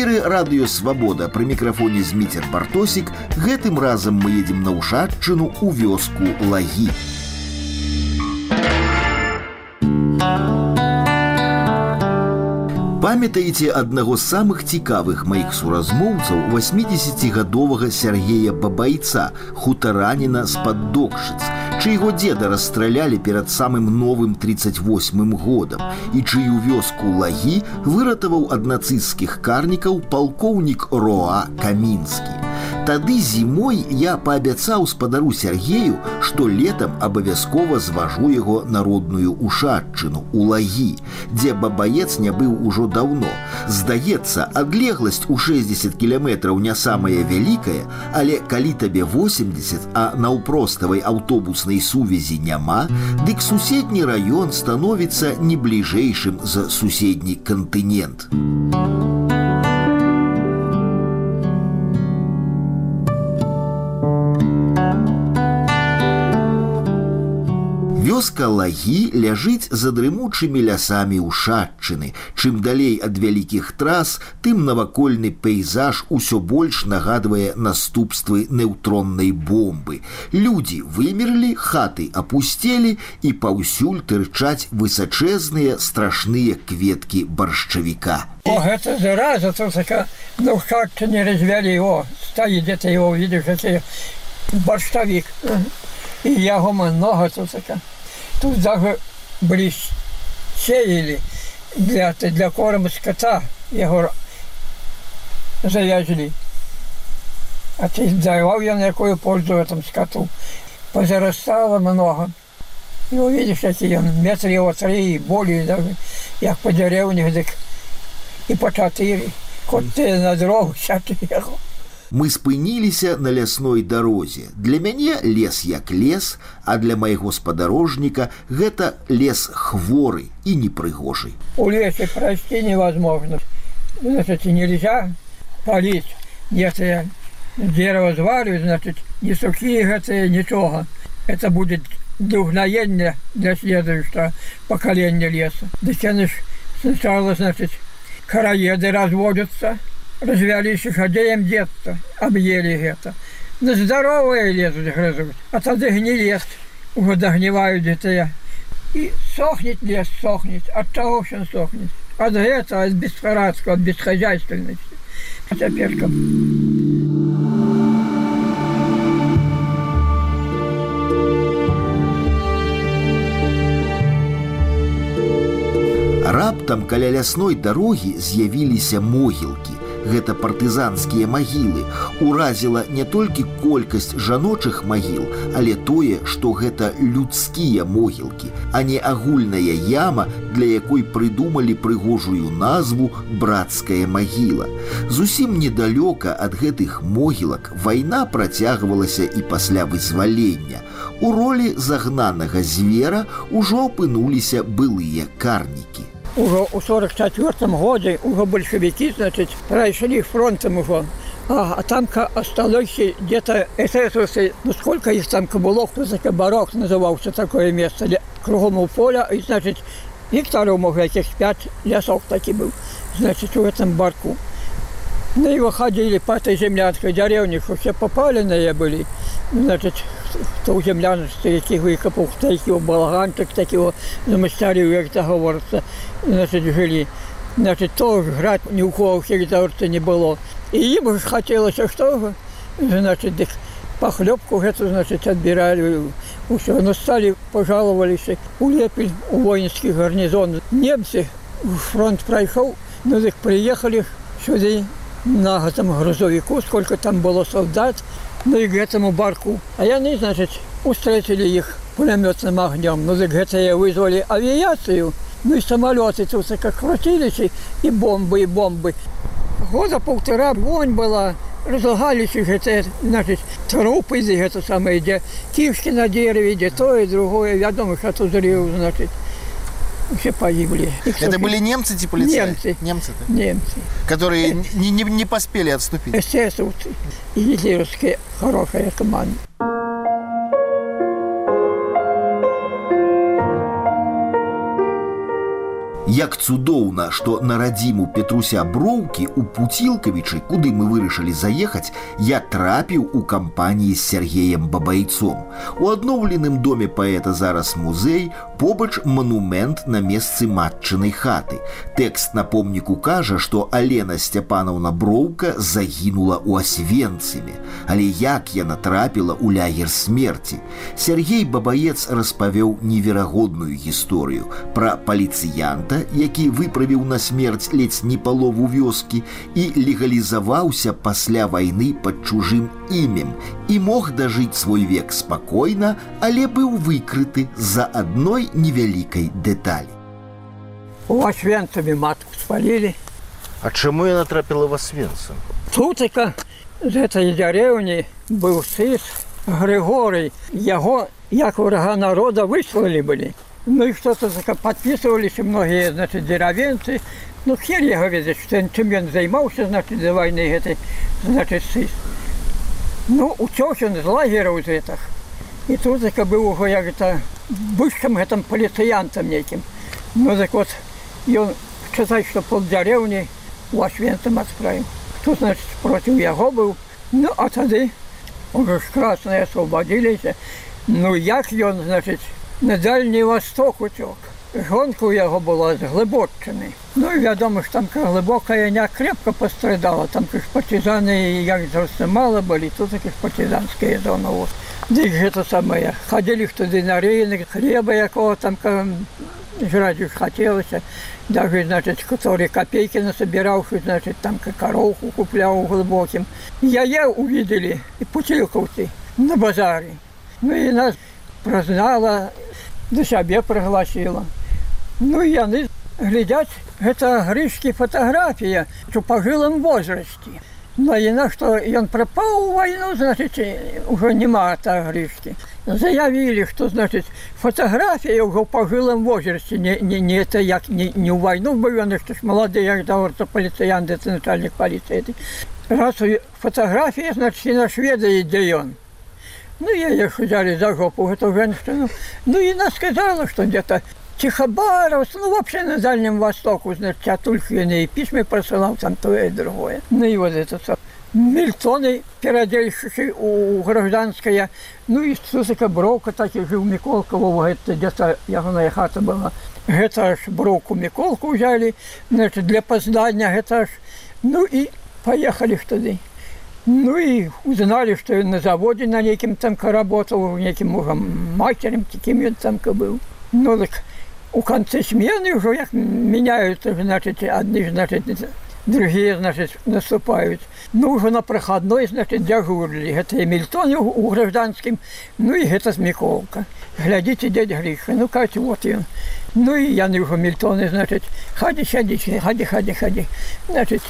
эфіры радыёвабода пры мікрафоне зміцер бартосік гэтым разам мы едзем на ўшадчыну ў вёску лагі. Памятаеце аднаго з самых цікавых маіх суразмоўцаў 80гадовага Сергея Бабайца, хутараніна з-пад докшыц, чыйго деда расстралялі перад самым новым 38 годам і чыю вёску лагі выратаваў ад нацысцкіх карнікаў палкоўнік Роа Камінскі. Тады зімой я паабяцаў спадару Сергею, што летам абавязкова зважу яго народную ушадчыну у лагі, дзе бабаец не быў ужо даўно. Здаецца, адлегласць у 60 кіляметраў не самая вялікая, але калі табе 80, а наўпроставай аўтобуснай сувязі няма, дык суседні раён становіцца не бліжэйшым за суседні кантынент. Вёска лагі ляжыць за дрымучымі лясамі ўшадчыны. Чым далей ад вялікіх трас, тым навакольны пейзаж усё больш нагадвае наступствы неўтроннай бомбы. Людзі вымерлі, хаты апусцелі і паўсюль тырчаць высачэзныя страшныя кветкі баршчавіка. О, гэта зараза така ну как ты не развялі его стаі где-то его видишь барштавік і яго много тут така тут даже были сеяли для, для корма скота, его завязали. А ты давал я на какую пользу этому скоту. Позарастало много. И увидишь, какие он, метр его три, и более даже, як по деревнях, так и по четыре. Хоть ты на дорогу сейчас ехал. мы спыніліся на лясной дарозе. Для мяне лес як лес, а для майго спадарожніка гэта лес хворы і непрыгожы. У лесе пройти невозможно. Значит, нельзя палить если дерево зваривать, значит, не сухие гэтые, ничего. Это будет дугноение для следующего поколения леса. Да сначала, значит, короеды разводятся, развялись ходеем детства, объели это. На здоровые лезут грызут, а тогда гниет, уже догнивают детей. И сохнет лес, сохнет. От того, что он сохнет. От этого, от бесхорадства, от бесхозяйственности. А теперь как... Раптам каля лясной дарогі з'явіліся могілкі гэта партызанскія магілы уразіла не толькі колькасць жаночых магіл, але тое, што гэта людскія могілкі, а не агульная яма, для якой прыдумалі прыгожую назву брацкая магіла. Зусім недалёка ад гэтых могілак вайна працягвалася і пасля вызвалення. У ролі загнанага звера ўжо апынуліся былыя карнікі уже у 44 году уже большевики, значит, прошли фронтом уже. А, а там осталось где-то эсэсовцы, ну сколько их там было, кто за барок назывался такое место, кругом у поля, и, значит, гектаров, может, этих пять лесов таки был, значит, в этом барку. На его ходили по этой землянской деревне, все попаленные были, значит, хто земляночці, які викопав, такий балаганчик, такого замастарів, як це говориться, значить, жили. Значить, теж грати ні у кого в не було. І їм ж хотілося що, значить, похлебку эту, значит, отбирали. Все. Но стали, пожаловались у Лепель, у воинский гарнизон. Немцы, фронт проехал, но их приехали сюда на этом грузовику, сколько там было солдат, ну и к этому барку. А яны, значит, устретили их пулеметным огнем. Ну так это я вызвали авиацию, ну и самолеты тут как крутились, и бомбы, и бомбы. Года полтора вонь была, разлагались это, значит, трупы, это самое, где кишки на дереве, где то и другое. Я думаю, что тут взрыв, значит все погибли. Их Это были немцы типа полицаи? Немцы. Немцы, да? Немцы. Которые э... не, не, не поспели отступить? Эсэсовцы. И гитлеровская хорошая команда. Як цудоўна, што на радзіму Петруся броўкі у пуцілкавічы, куды мы вырашылі заехаць, я трапіў у кампаніі з Сергеем Бабайцом. У адноўленым доме паэта зараз музей, побач манумент на месцы матчынай хаты. Тэкст на помніку кажа, што Алена Сцяпанаўна броўка загінула ў асвенцыме. Але як яна трапіла ў лягер смерці? Сергей Бабаец распавёў неверагодную гісторыю пра паліцыянта, які выправіў на смерць ледзь не палову вёскі і легалізаваўся пасля вайны пад чужым імем і мог дажыць свой век спакойна, але быў выкрыты з-за адной невялікай дэталі. У Асвенцамі матку спалілі. А чаму яна трапіла в асвенцам? Тутыка з гэтай дзярэўні быў сыс Григорый. Яго як врага народа выслалі былі. Ну и что-то подписывались многие, значит, деревенцы. Ну, хер его ведет, что чем он занимался, значит, до войны этой, значит, сыс. Ну, учился он из лагеря из этих. И тут так был уже, як это, бывшим этим полициянтом неким. Ну, так вот, и он сказать, что пол у Освенцим отправил. Тут, значит, против его был. Ну, а тогда уже красные освободились. Ну, як он, значит, на дальній восток утек. Жонка у яго была з глыбоччыны. Ну і вядома ж там глыбокая не крепка пострадала, там ж партизаны як заўсты мала былі, тут такіх партизанская зона вот. Ды гэта самае хадзілі туды на рынок, хлеба якого там жраць ж хацелася. Даже, значит, которые копейки насобиравши, значит, там коровку купляў глыбокім. Яе увидели і путілкаўцы на базары. Ну і нас прознала до сябе прыгласіла. Ну яны глядзяць, гэта грышкі фатаграфія у пажылым возрасце. На яна, што ён прапаў у вайну, значыць, ужо няма та грышкі. Заявілі, што значыць фатаграфія ўжо ў пажылым возрасце не, не, не это як не, не ў вайну быў яны што ж малады як даварца паліцыян ды начальнік паліцыі. Раз фатаграфія значыць наш ведае, дзе ён. Ну, я их взяли за жопу, эту женщину. Ну, и она сказала, что где-то Тихобаровск, ну, вообще на Дальнем Востоку, значит, а только и письма просылал, там то и другое. Ну, и вот это все. Мильтоны, переодельщики у гражданская, ну, и Сусика Брока, так и жил Миколкового, где-то ягоная хата была. Это ж Броку Миколку взяли, значит, для познания, это ж, ну, и поехали туда. Ну и узнали, что на заводе на неким там работал, неким мужем матерем, таким он там был. Ну так у конце смены уже як меняются, значит, одни, значит, другие, значит, наступают. Ну, уже на проходной, значит, дежурили. Это Эмильтон у гражданским, ну и это Смеколка. Глядите, дядя Гриша, ну, кажется, вот он. Ну и я не уже Мильтоны, значит, ходи, ходи, ходи, ходи, ходи. Значит,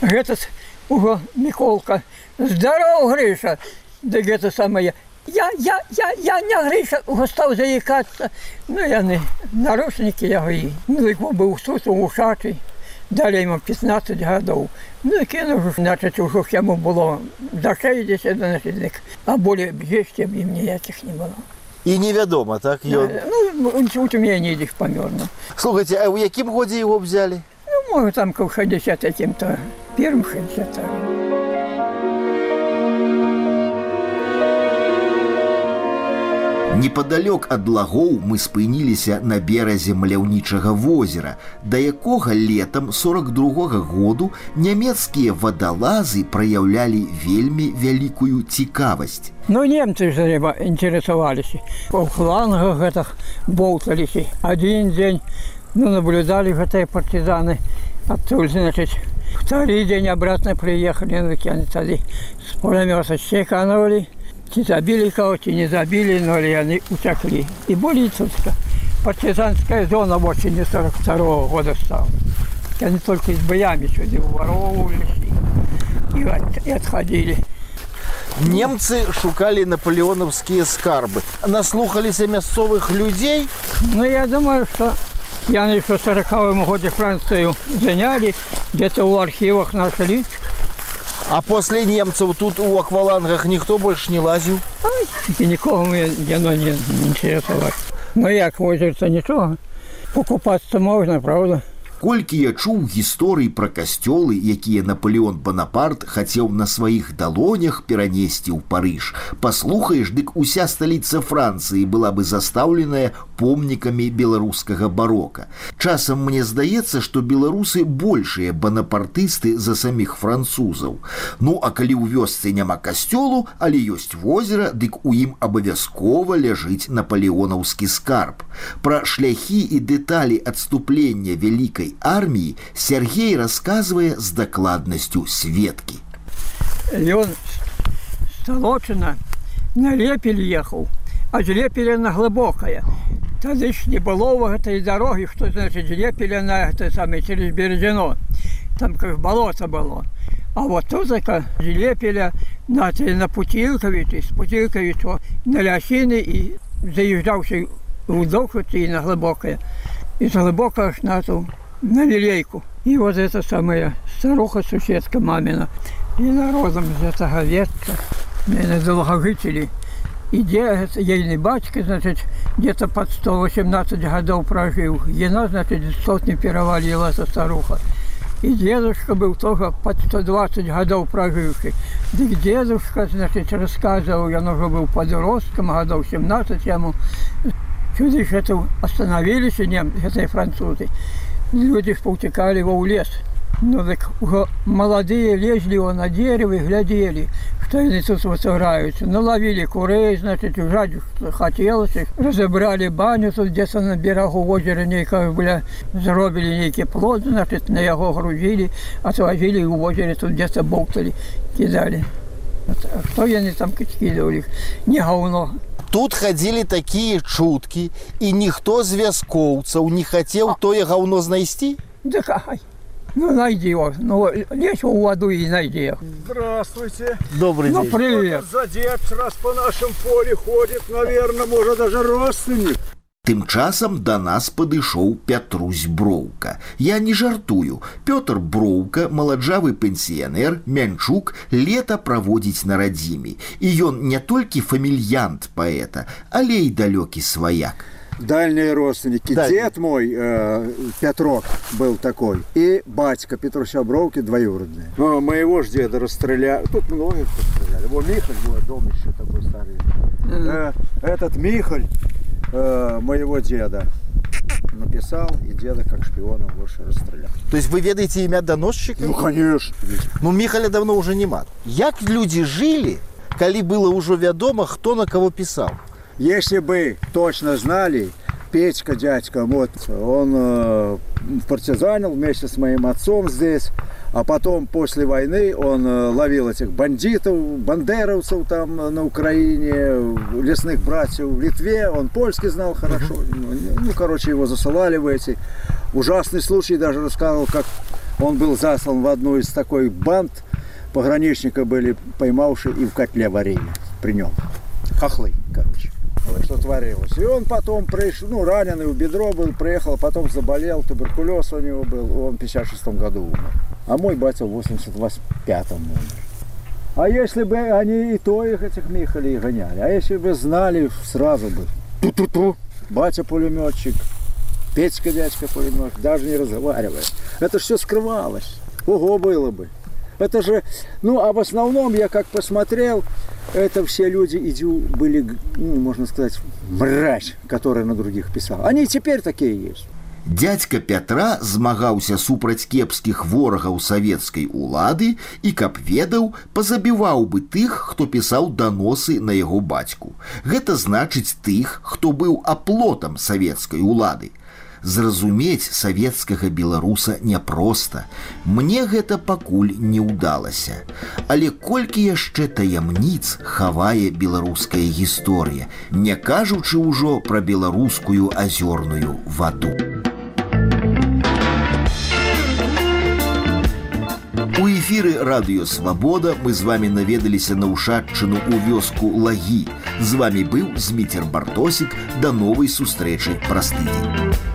этот уже Миколка. Здорово, Гриша! Да это самое. Я, я, я, я не Гриша, став заїкатися. Ну, я не наручники його і. Ну, як був суд ушачий. Далі йому 15 років. Ну, і кинув, значить, уже йому було за 60, значить, а більше б'єшки б їм ніяких не було. І невядома, так? Ён... Ну, он чуть у меня не їх помер. Ну. Слухайте, а ў якім годзе яго взяли? Ну, может, там к 60 каким-то, первым 60 Непадалёк ад лагоў мы спыніліся на беразе маляўнічага возера, да якога летам 42 -го году нямецкія вадалазы праяўлялі вельмі вялікую цікавасць. Ну немцы же интересовались. По флангах гэтых болталіся. Один дзень ну, наблюдали гэтыя партизаны. Оттуль, значит, второй день обратно приехали, ну, они тогда с пулемета стеканули. Ці забили кого, ці не забили, но они утекли. И более Цуцка. Партизанская зона в осени 42 -го года стала. Они только с боями сюда уворовывались и, от, и отходили. Немцы шукали наполеоновские скарбы. Наслухаліся мясцовых людей. Ну, я думаю, что я еще в 40 году Францию заняли, где-то в архивах нашли. А после немцев тут у аквалангах никто больше не лазил? Ай, и никого мне оно не интересовало. Ну як возиться ничего. Покупаться можно, правда? колькі я чуў гісторыі пра касцёлы якія наполеон бонапарт хацеў на сваіх далонях перанесці ў парыж паслухаеш дык уся сталіца францыі была бы застаўленая помнікамі беларускага барока часам мне здаецца што беларусы большыя банапартысты за саміх французаў ну а калі ў вёсцы няма касцёлу але ёсць возера дык у ім абавязкова ляжыць наполеонаўскі скарб пра шляхі і дэталі адступлення вялікай армии Сергей рассказывая с докладностью Светки. Ён Столочина на Лепель ехал, а з Лепеля на глубокое. Тады ж не было этой дороги, что значит Лепеля на это самое через Березино. Там как болото было. А вот тут з Лепеля на, на Путилкович, с Путилкович на Лясины и заезжавший в Дохоть и на глубокое. И с глубокого на ту на лилейку. И вот эта самая старуха суседка мамина, и народом из этого ветка, наверное, долгожители. И где ейный батька, значит, где-то под 118 годов прожил. Ена, значит, сотни перевалила эта старуха. И дедушка был тоже под 120 годов проживший. Да дедушка, значит, рассказывал, я уже был подростком, годов 17 ему. Чудо, это остановились, немцы, это французы люди поутекали его в лес. Ну так молодые лезли его на дерево и глядели, что они тут вытворяются. Наловили курей, значит, жать хотелось. Разобрали баню тут где-то на берегу озера, некое, бля, заробили некий плод, значит, на его грузили, отвозили в озере, тут где-то болтали, кидали. А что они там кидали? Не говно, тут хадзілі такія чуткі і ніхто з вяскоўцаў не хацеў тое гаўно знайсці да, ну найди его ну лезь в воду и найди их здравствуйте добрый ну, день привет за дед раз по нашему поле ходит наверное может даже родственник Тым часам да нас падышоў Пятрусь броўка. Я не жартую. Пётр броўка, маладжавы пенсіянер, мянчук лета праводзіць на радзіме. І ён не толькі фамільянт паэта, але і далёкі сваяк. Дальние родственники. Да. Дед мой, э, Петрок, был такой. И батька Петруся Бровки двоюродный. Но моего ж деда расстреляли. Тут многих расстреляли. Вот Михаль, мой дом еще такой старый. Mm. Э, этот Михаль, э, моего деда написал, и деда как шпиона больше расстрелял. То есть вы ведаете имя доносчика? Ну, конечно. Ну, Михаля давно уже нема. Як люди жили, коли было уже вядома, кто на кого писал? Если бы точно знали, Петька, дядька, вот, он э, партизанил вместе с моим отцом здесь, а потом после войны он э, ловил этих бандитов, бандеровцев там на Украине, лесных братьев в Литве, он польский знал хорошо, ну, ну короче, его засылали в эти. Ужасный случай, даже рассказывал, как он был заслан в одну из такой банд, пограничника были поймавшие и в котле варили при нем. Хохлы, короче что творилось. И он потом пришел, ну, раненый в бедро был, приехал, потом заболел, туберкулез у него был, он в 56 году умер. А мой батя в 85-м умер. А если бы они и то их, этих Михалей гоняли, а если бы знали, сразу бы, ту-ту-ту, батя пулеметчик, Петька дядька пулеметчик, даже не разговаривая. Это все скрывалось. Ого было бы. Это же, ну, а в основном я как посмотрел, это все люди идю, были, ну, можно сказать, мразь, которая на других писала. Они и теперь такие есть. Дядька Пятра змагаўся супраць кепскіх ворагаў савецкай улады і каб ведаў, пазабіваў бы тых, хто пісаў даносы на яго бацьку. Гэта значыць тых, хто быў аплотам савецкай улады зразумець савецкага беларуса няпроста. Мне гэта пакуль не ўдалася. Але колькі яшчэ таямніц хавае беларуская гісторыя, не кажучы ўжо пра беларускую азёрную ваду. У эфіры радыёвабода мы з вами наведаліся на ўшадчыну ў вёску лагі. З вами быў зміцер бартосік да новай сустрэчы праз тыдзень.